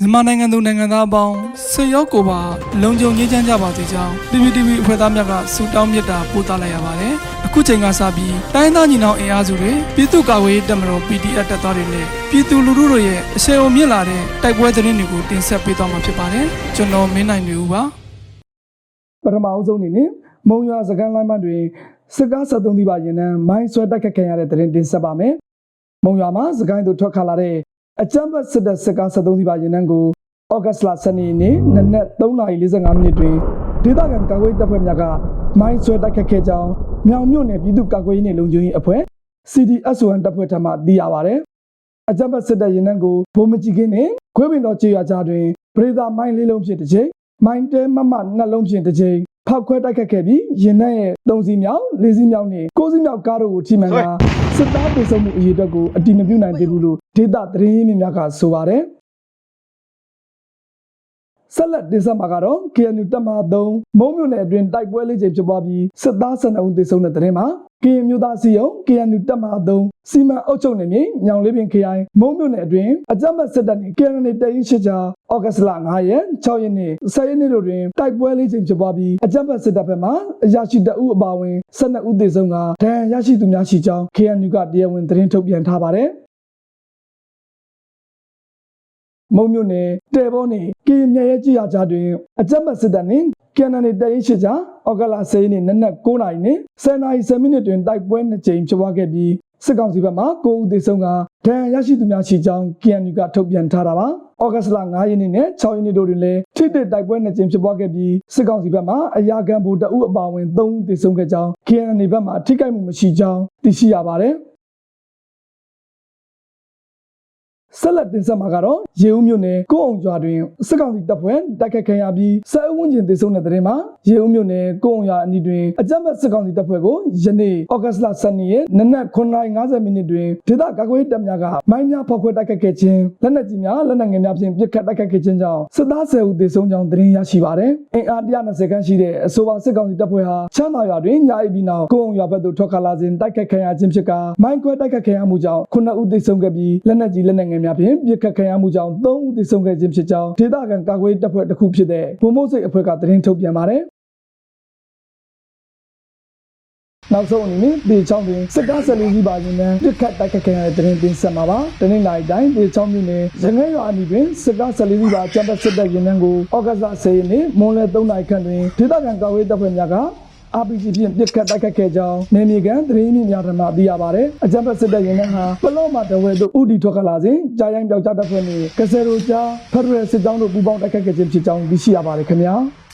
မြန်မာနိုင်ငံသူနိုင်ငံသားအပေါင်းဆွေရောက်ကိုပါလုံခြုံရေးချမ်းကြပါစေကြောင်း PPTV အဖွဲ့သားများကဆုတောင်းမေတ္တာပို့သလိုက်ရပါတယ်။အခုချိန်ကစပြီးတိုင်းသားညီနောင်အင်အားစုတွေပြည်သူ့ကာကွယ်ရေးတပ်မတော် PDF တပ်သားတွေနဲ့ပြည်သူလူထုတို့ရဲ့အဆင်အုံမြင့်လာတဲ့တိုက်ပွဲသတင်းတွေကိုတင်ဆက်ပေးသွားမှာဖြစ်ပါတယ်။ကျွန်တော်မင်းနိုင်နေဦးပါ။ပထမအဆုံးအနေနဲ့မုံရွာစကန်လိုင်းမတွင်စစ်ကား73ဒီပါရင်နှန်းမိုင်းဆွဲတိုက်ခတ်ခံရတဲ့တဲ့ရင်တင်ဆက်ပါမယ်။မုံရွာမှာစကိုင်းသူထွက်ခါလာတဲ့ အကြမ်းဖက်စစ်တပ်စစ်ကား73ဒီပါရင်နှန်းကိုဩဂတ်စ်လ12ရက်နေ့နနက်3:45မိနစ်တွင်ဒေသခံကာကွယ်ရေးတပ်ဖွဲ့များကမိုင်းဆွဲတိုက်ခတ်ခဲ့ကြောင်းမြောင်မြို့နယ်ပြည်သူ့ကာကွယ်ရေးနှင့်လုံခြုံရေးအဖွဲ့ CDSON တပ်ဖွဲ့ထံမှသိရပါဗျ။အကြမ်းဖက်စစ်တပ်ရင်နှန်းကိုဘုံမကြီးကင်းနှင့်ခွေးပင်တော်ကျေးရွာကြားတွင်ပရိသာမိုင်းလေးလုံးဖြင့်တစ်ချိန်မိုင်းတဲမမနှလုံးဖြင့်တစ်ချိန်ဖောက်ခွဲတိုက်ခတ်ခဲ့ပြီးရင်နှန်းရဲ့၃စီးမြောက်၄စီးမြောက်နဲ့၉စီးမြောက်ကားတို့ကိုထိမှန်ကစစ်သားပြည်စုံမှုအရေးအတွက်ကိုအတိမပြုနိုင်သေးဘူးလို့ ဒေသသတင်းရင်းမြစ်များကဆိုပါတယ်ဆက်လက်တင်ဆက်မှာကတော့ KNU တပ်မဟာ3မုံမြို့နယ်အတွင်းတိုက်ပွဲလေးချိန်ဖြစ်ပွားပြီးစစ်သား12ဦးသေဆုံးတဲ့တဲ့ရင်မှာ KNU မျိုးသားစီယုံ KNU တပ်မဟာ3စီမံအုပ်ချုပ်နယ်မြေညောင်လေးပင်ခရိုင်မုံမြို့နယ်အတွင်းအကြမ်းဖက်စစ်တပ်နှင့် KNU တရင်ရှိချာဩဂတ်လ9ရက်6ရက်နေ့10ရက်နေ့တို့တွင်တိုက်ပွဲလေးချိန်ဖြစ်ပွားပြီးအကြမ်းဖက်စစ်တပ်ဘက်မှအရာရှိတအုပ်အပါအဝင်12ဦးသေဆုံးကဒဏ်ရာရရှိသူများရှိကြောင်း KNU ကတရားဝင်သတင်းထုတ်ပြန်ထားပါတယ် မုံမြို့နယ်တဲဘောနေကေမြရဲကြီးရာကြားတွင်အကြမ်းဖက်စစ်တပ်နှင့်ကန်နန်တရင်ရှိချာဩဂတ်လ10ရက်နေ့နနက်9:00နာရီနှင့်10:00နာရီ10မိနစ်တွင်တိုက်ပွဲ2ကြိမ်ဖြစ်ပွားခဲ့ပြီးစစ်ကောင်စီဘက်မှ9ဦးသေဆုံးကဒဏ်ရာရရှိသူများရှိကြောင်း KNU ကထုတ်ပြန်ထားတာပါ။ဩဂတ်စ်လ9ရက်နေ့နဲ့6ရက်နေ့တို့တွင်လည်းထိတဲ့တိုက်ပွဲနှစ်ကြိမ်ဖြစ်ပွားခဲ့ပြီးစစ်ကောင်စီဘက်မှအရာခံဗိုလ်တအုပ်အပါအဝင်3ဦးသေဆုံးခဲ့ကြောင်း KNU ဘက်မှထိခိုက်မှုမရှိကြောင်းသိရှိရပါတယ်။ ဆက်လက်တင်ဆက်မှာကတော့ရေဦးမြို့နယ်ကိုအောင်ကျွာတွင်စစ်ကောင်စီတပ်ဖွဲ့တိုက်ခတ်ခံရပြီးစစ်အုပ်ဝင်ကျင်သေဆုံးတဲ့တဲ့ရင်မှာရေဦးမြို့နယ်ကိုအောင်ရွာအနီးတွင်အကြမ်းဖက်စစ်ကောင်စီတပ်ဖွဲ့ကိုယနေ့ဩဂတ်လ12ရက်နနက်9:50မိနစ်တွင်ဒေသကာကွယ်ရေးတပ်များကမိုင်းများဖောက်ခွဲတိုက်ခတ်ခဲ့ခြင်းလက်နက်ကြီးများလက်နက်ငယ်များဖြင့်ပစ်ခတ်တိုက်ခတ်ခဲ့ခြင်းကြောင့်စစ်သား10ဦးသေဆုံးကြောင်းသတင်းရရှိပါသည်။အင်အား120ခန်းရှိတဲ့အဆိုပါစစ်ကောင်စီတပ်ဖွဲ့ဟာချမ်းသာရွာတွင်ညအိပ်ပြီးနောက်ကိုအောင်ရွာဘက်သို့ထွက်ခါလာစဉ်တိုက်ခတ်ခံရခြင်းဖြစ်ကာမိုင်းခွဲတိုက်ခတ်ခံရမှုကြောင့်9ဦးသေဆုံးခဲ့ပြီးလက်နက်ကြီးလက်နက်ငယ်များဖြင့်ပစ်ခတ်ခံရမှုကြောင့်3ဦးသေဆုံးခဲ့ခြင်းဖြစ်ကြောင်းဒေသခံကာကွယ်ရေးတပ်ဖွဲ့တစ်ခုဖြစ်တဲ့ဗိုလ်မှူးစိတ်အဖွဲ့ကသတင်းထုတ်ပြန်ပါတယ်။နောက်ဆုံးအနေနဲ့ဒေချောင်းတွင်စစ်ကားဆက်လေးကြီးပါခြင်းနဲ့ပြစ်ခတ်တိုက်ခတ်ခံရတဲ့သတင်းတင်ဆက်မှာပါ။တနင်္လာရီတိုင်းဒေချောင်းမြို့နယ်ရငဲရွာအနီးတွင်စစ်ကားဆက်လေးကြီးပါကျန်းပတ်စစ်တပ်ရင်နှန်းကိုဩဂတ်လ10ရက်နေ့မွန်းလယ်3နာရီခန့်တွင်ဒေသခံကာကွယ်ရေးတပ်ဖွဲ့များက RPG ဖြင့်ပြစ်ခတ်တိုက်ခတ်ခဲ့ကြောင်းနေမြေကန်သတင်းမြင့်များထံမှသိရပါတယ်။အကြမ်းဖက်စစ်တပ်ရင်နှန်းဟာပလော့မှာတဝဲသို့ဥတီထွက်ခလာစဉ်ကြာရိုင်းပြောက်ကြားတပ်ဖွဲ့နှင့်ကစဲရိုကြားဖက်ဒရယ်စစ်ကြောင်းတို့ပူးပေါင်းတိုက်ခတ်ခဲ့ခြင်းဖြစ်ကြောင်းသိရှိရပါတယ်ခင်ဗျာ။